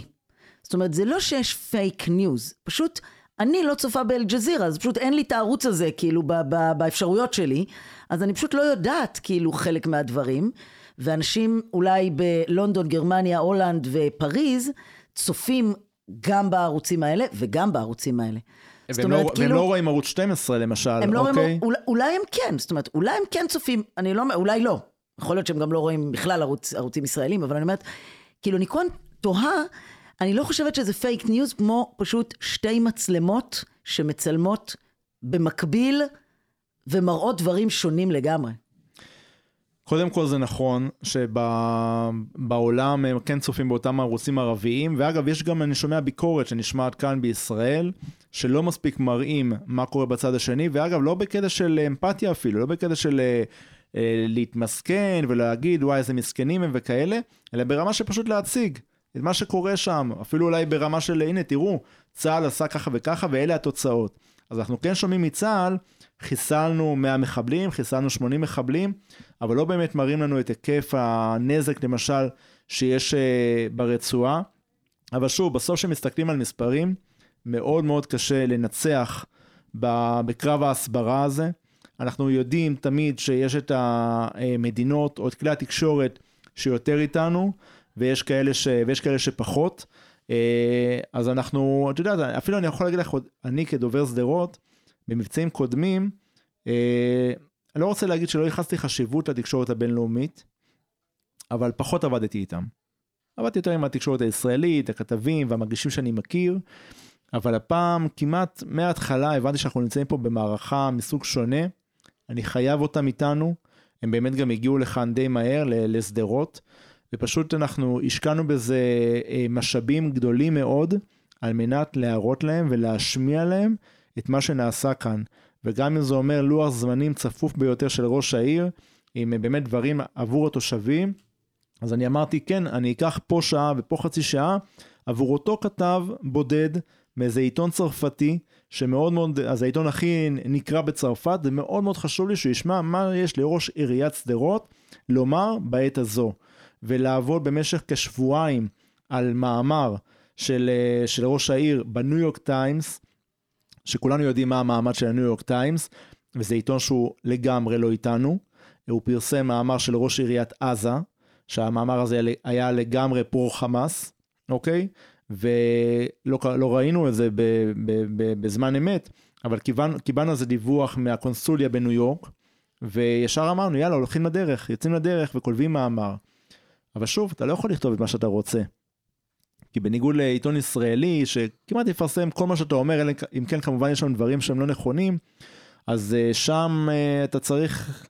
Speaker 1: זאת אומרת, זה לא שיש פייק ניוז, פשוט אני לא צופה באל-ג'זירה, אז פשוט אין לי את הערוץ הזה, כאילו, ב- ב- באפשרויות שלי, אז אני פשוט לא יודעת, כאילו, חלק מהדברים, ואנשים אולי בלונדון, גרמניה, הולנד ופריז, צופים גם בערוצים האלה וגם בערוצים האלה.
Speaker 2: והם, לא, אומרת, כאילו, והם לא רואים ערוץ 12 למשל, הם לא אוקיי? רואים,
Speaker 1: אולי, אולי הם כן, זאת אומרת, אולי הם כן צופים, אני לא, אולי לא. יכול להיות שהם גם לא רואים בכלל ערוץ, ערוצים ישראלים, אבל אני אומרת, כאילו, אני כאן תוהה אני לא חושבת שזה פייק ניוז כמו פשוט שתי מצלמות שמצלמות במקביל ומראות דברים שונים לגמרי.
Speaker 2: קודם כל זה נכון שבעולם הם כן צופים באותם ערוצים ערביים, ואגב יש גם, אני שומע ביקורת שנשמעת כאן בישראל, שלא מספיק מראים מה קורה בצד השני, ואגב לא בקטע של אמפתיה אפילו, לא בקטע של אה, להתמסכן ולהגיד וואי איזה מסכנים הם וכאלה, אלא ברמה של פשוט להציג. את מה שקורה שם, אפילו אולי ברמה של הנה תראו, צה"ל עשה ככה וככה ואלה התוצאות. אז אנחנו כן שומעים מצה"ל, חיסלנו 100 מחבלים, חיסלנו 80 מחבלים, אבל לא באמת מראים לנו את היקף הנזק למשל שיש uh, ברצועה. אבל שוב, בסוף כשמסתכלים על מספרים, מאוד מאוד קשה לנצח בקרב ההסברה הזה. אנחנו יודעים תמיד שיש את המדינות או את כלי התקשורת שיותר איתנו, ויש כאלה, ש... ויש כאלה שפחות. אה, אז אנחנו, את יודעת, אפילו אני יכול להגיד לך, אני כדובר שדרות, במבצעים קודמים, אה, אני לא רוצה להגיד שלא ייחסתי חשיבות לתקשורת הבינלאומית, אבל פחות עבדתי איתם. עבדתי יותר עם התקשורת הישראלית, הכתבים והמגישים שאני מכיר, אבל הפעם כמעט מההתחלה הבנתי שאנחנו נמצאים פה במערכה מסוג שונה, אני חייב אותם איתנו, הם באמת גם הגיעו לכאן די מהר, לשדרות. ופשוט אנחנו השקענו בזה אה, משאבים גדולים מאוד על מנת להראות להם ולהשמיע להם את מה שנעשה כאן. וגם אם זה אומר לוח זמנים צפוף ביותר של ראש העיר, עם אה, באמת דברים עבור התושבים, אז אני אמרתי כן, אני אקח פה שעה ופה חצי שעה עבור אותו כתב בודד מאיזה עיתון צרפתי, שמאוד מאוד, אז העיתון הכי נקרא בצרפת, זה מאוד מאוד חשוב לי שהוא ישמע מה יש לראש עיריית שדרות לומר בעת הזו. ולעבוד במשך כשבועיים על מאמר של, אה, של ראש העיר בניו יורק טיימס, שכולנו יודעים מה המעמד של הניו יורק טיימס, וזה עיתון שהוא לגמרי לא איתנו. הוא פרסם מאמר של ראש עיריית עזה, שהמאמר הזה היה לגמרי פרו חמאס, אוקיי? ולא לא ראינו את זה ב, ב, ב, בזמן אמת, אבל קיבלנו, קיבלנו איזה דיווח מהקונסוליה בניו יורק, וישר אמרנו, יאללה, הולכים לדרך, יוצאים לדרך וכותבים מאמר. אבל שוב, אתה לא יכול לכתוב את מה שאתה רוצה. כי בניגוד לעיתון ישראלי, שכמעט יפרסם כל מה שאתה אומר, אם כן כמובן יש שם דברים שהם לא נכונים, אז uh, שם uh, אתה צריך,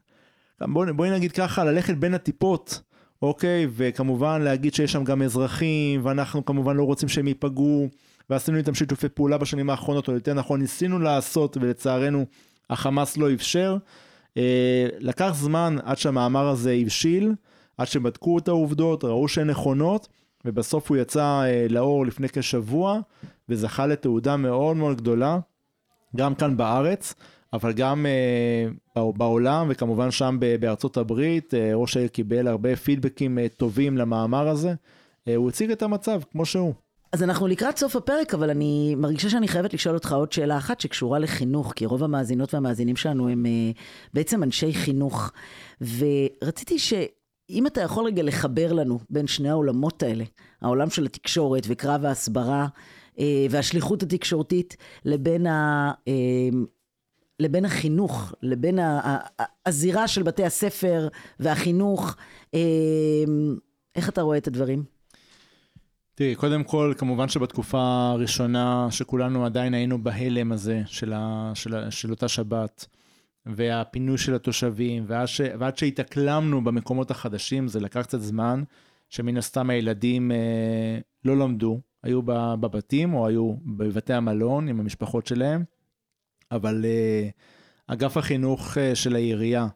Speaker 2: בואי בוא נגיד ככה, ללכת בין הטיפות, אוקיי? וכמובן להגיד שיש שם גם אזרחים, ואנחנו כמובן לא רוצים שהם ייפגעו, ועשינו איתם שיתופי פעולה בשנים האחרונות, או יותר נכון, ניסינו לעשות, ולצערנו החמאס לא אפשר. Uh, לקח זמן עד שהמאמר הזה הבשיל. עד שבדקו את העובדות, ראו שהן נכונות, ובסוף הוא יצא אה, לאור לפני כשבוע, וזכה לתעודה מאוד מאוד גדולה, גם כאן בארץ, אבל גם אה, בעולם, וכמובן שם בארצות הברית, אה, ראש העיר קיבל הרבה פידבקים אה, טובים למאמר הזה. אה, הוא הציג את המצב כמו שהוא.
Speaker 1: אז אנחנו לקראת סוף הפרק, אבל אני מרגישה שאני חייבת לשאול אותך עוד שאלה אחת שקשורה לחינוך, כי רוב המאזינות והמאזינים שלנו הם אה, בעצם אנשי חינוך. ורציתי ש... אם אתה יכול רגע לחבר לנו בין שני העולמות האלה, העולם של התקשורת וקרב ההסברה והשליחות התקשורתית, לבין, לבין החינוך, לבין הזירה של בתי הספר והחינוך, אה, איך אתה רואה את הדברים?
Speaker 2: תראי, קודם כל, כמובן שבתקופה הראשונה שכולנו עדיין היינו בהלם הזה של, ה, של, ה, של אותה שבת, והפינוי של התושבים, ועד, ש... ועד שהתאקלמנו במקומות החדשים, זה לקח קצת זמן, שמן הסתם הילדים אה, לא למדו, היו בבתים או היו בבתי המלון עם המשפחות שלהם, אבל אה, אגף החינוך אה, של העירייה,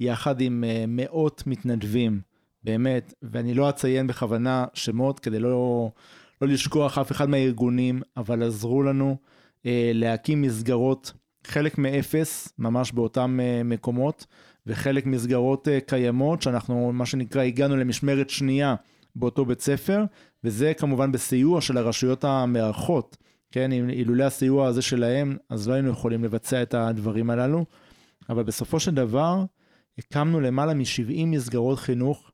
Speaker 2: יחד עם אה, מאות מתנדבים, באמת, ואני לא אציין בכוונה שמות כדי לא, לא לשכוח אף אחד מהארגונים, אבל עזרו לנו להקים מסגרות חלק מאפס, ממש באותם מקומות, וחלק מסגרות קיימות, שאנחנו, מה שנקרא, הגענו למשמרת שנייה באותו בית ספר, וזה כמובן בסיוע של הרשויות המארחות, כן, אילולא הסיוע הזה שלהם, אז לא היינו יכולים לבצע את הדברים הללו, אבל בסופו של דבר, הקמנו למעלה מ-70 מסגרות חינוך,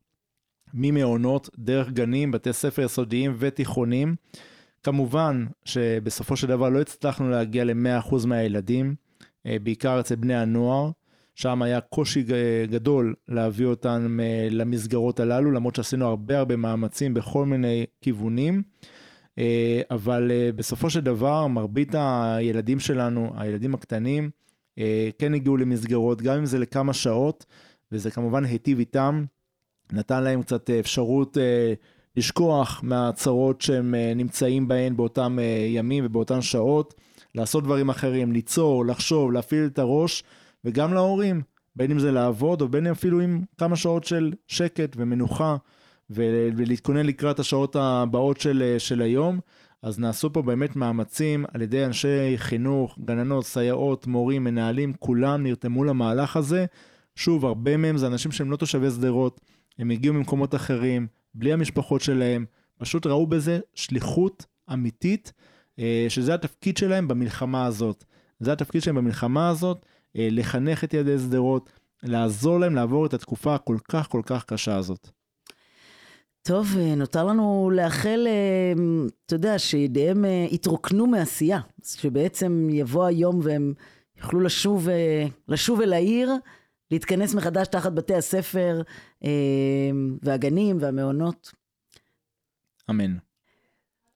Speaker 2: ממעונות, דרך גנים, בתי ספר יסודיים ותיכונים, כמובן שבסופו של דבר לא הצלחנו להגיע ל-100% מהילדים, אה, בעיקר אצל בני הנוער, שם היה קושי גדול להביא אותם אה, למסגרות הללו, למרות שעשינו הרבה הרבה מאמצים בכל מיני כיוונים. אה, אבל בסופו של דבר, מרבית הילדים שלנו, הילדים הקטנים, כן הגיעו למסגרות, גם אם זה לכמה שעות, וזה כמובן היטיב איתם, נתן להם קצת אפשרות לשכוח מהצרות שהם אה, נמצאים בהן באותם אה, ימים ובאותן שעות, לעשות דברים אחרים, ליצור, לחשוב, להפעיל את הראש, וגם להורים, בין אם זה לעבוד או בין אם אפילו עם כמה שעות של שקט ומנוחה, ולהתכונן לקראת השעות הבאות של, של היום. אז נעשו פה באמת מאמצים על ידי אנשי חינוך, גננות, סייעות, מורים, מנהלים, כולם נרתמו למהלך הזה. שוב, הרבה מהם זה אנשים שהם לא תושבי שדרות, הם הגיעו ממקומות אחרים, בלי המשפחות שלהם, פשוט ראו בזה שליחות אמיתית, אה, שזה התפקיד שלהם במלחמה הזאת. זה התפקיד שלהם במלחמה הזאת, אה, לחנך את ילדי שדרות, לעזור להם לעבור את התקופה הכל כך כל כך קשה הזאת.
Speaker 1: טוב, אה, נותר לנו לאחל, אתה יודע, שידיהם יתרוקנו מעשייה, שבעצם יבוא היום והם יוכלו לשוב, לשוב אל העיר להתכנס מחדש תחת בתי הספר אה, והגנים והמעונות.
Speaker 2: אמן.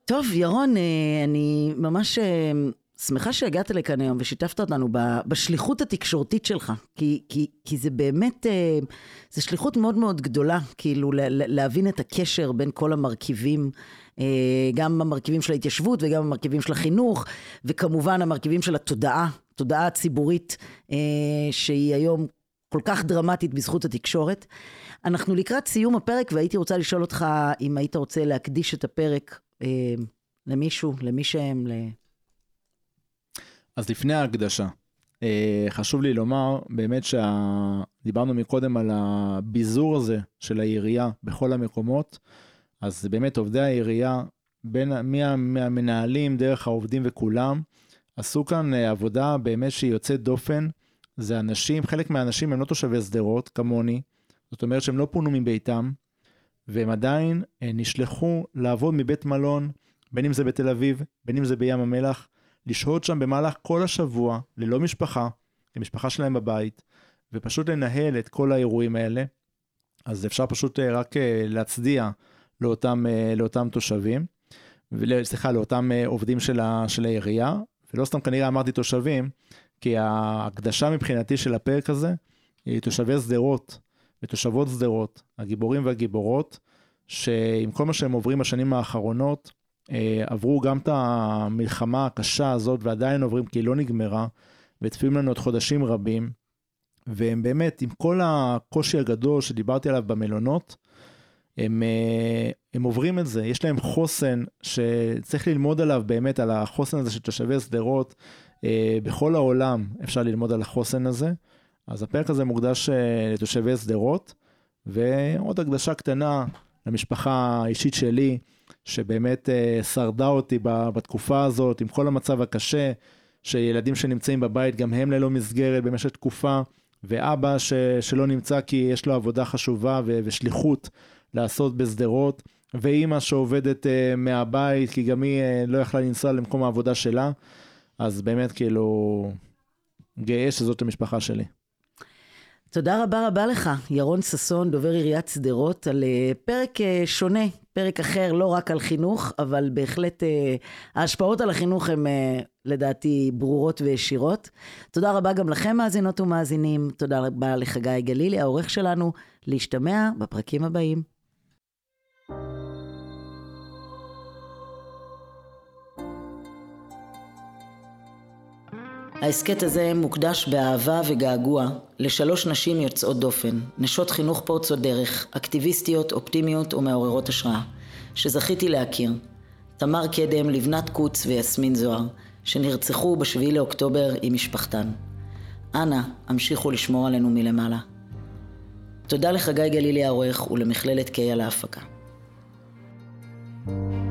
Speaker 1: טוב, ירון, אה, אני ממש אה, שמחה שהגעת לכאן היום ושיתפת אותנו בשליחות התקשורתית שלך, כי, כי, כי זה באמת, זו שליחות מאוד מאוד גדולה, כאילו להבין את הקשר בין כל המרכיבים, גם המרכיבים של ההתיישבות וגם המרכיבים של החינוך, וכמובן המרכיבים של התודעה, תודעה הציבורית, שהיא היום כל כך דרמטית בזכות התקשורת. אנחנו לקראת סיום הפרק והייתי רוצה לשאול אותך אם היית רוצה להקדיש את הפרק אה, למישהו, למי שהם, ל...
Speaker 2: אז לפני ההקדשה, אה, חשוב לי לומר באמת שדיברנו מקודם על הביזור הזה של העירייה בכל המקומות, אז באמת עובדי העירייה, בין, מה, מהמנהלים דרך העובדים וכולם, עשו כאן אה, עבודה באמת שהיא יוצאת דופן. זה אנשים, חלק מהאנשים הם לא תושבי שדרות כמוני, זאת אומרת שהם לא פונו מביתם, והם עדיין אה, נשלחו לעבוד מבית מלון, בין אם זה בתל אביב, בין אם זה בים המלח, לשהות שם במהלך כל השבוע, ללא משפחה, למשפחה שלהם בבית, ופשוט לנהל את כל האירועים האלה. אז אפשר פשוט אה, רק אה, להצדיע לאותם, לאותם תושבים, סליחה, לאותם עובדים של, ה, של העירייה, ולא סתם כנראה אמרתי תושבים, כי ההקדשה מבחינתי של הפרק הזה היא תושבי שדרות ותושבות שדרות, הגיבורים והגיבורות, שעם כל מה שהם עוברים בשנים האחרונות, אה, עברו גם את המלחמה הקשה הזאת ועדיין עוברים כי היא לא נגמרה, וצפויים לנו עוד חודשים רבים, והם באמת, עם כל הקושי הגדול שדיברתי עליו במלונות, הם, אה, הם עוברים את זה, יש להם חוסן שצריך ללמוד עליו באמת, על החוסן הזה של תושבי שדרות, אה, בכל העולם אפשר ללמוד על החוסן הזה. אז הפרק הזה מוקדש אה, לתושבי שדרות, ועוד הקדשה קטנה למשפחה האישית שלי, שבאמת אה, שרדה אותי בתקופה הזאת, עם כל המצב הקשה, שילדים שנמצאים בבית, גם הם ללא מסגרת במשך תקופה, ואבא ש, שלא נמצא כי יש לו עבודה חשובה ו, ושליחות לעשות בשדרות, ואימא שעובדת מהבית, כי גם היא לא יכלה לנסוע למקום העבודה שלה. אז באמת כאילו, גאה שזאת המשפחה שלי.
Speaker 1: תודה רבה רבה לך, ירון ששון, דובר עיריית שדרות, על אה, פרק אה, שונה, פרק אחר, לא רק על חינוך, אבל בהחלט אה, ההשפעות על החינוך הן לדעתי ברורות וישירות. תודה רבה גם לכם, מאזינות ומאזינים. תודה רבה לחגי גלילי, העורך שלנו. להשתמע בפרקים הבאים. ההסכת הזה מוקדש באהבה וגעגוע לשלוש נשים יוצאות דופן, נשות חינוך פורצות דרך, אקטיביסטיות, אופטימיות ומעוררות השראה, שזכיתי להכיר. תמר קדם, לבנת קוץ ויסמין זוהר, שנרצחו ב-7 לאוקטובר עם משפחתן. אנא, המשיכו לשמור עלינו מלמעלה. תודה לחגי גלילי העורך ולמכללת קיי על ההפקה. thank you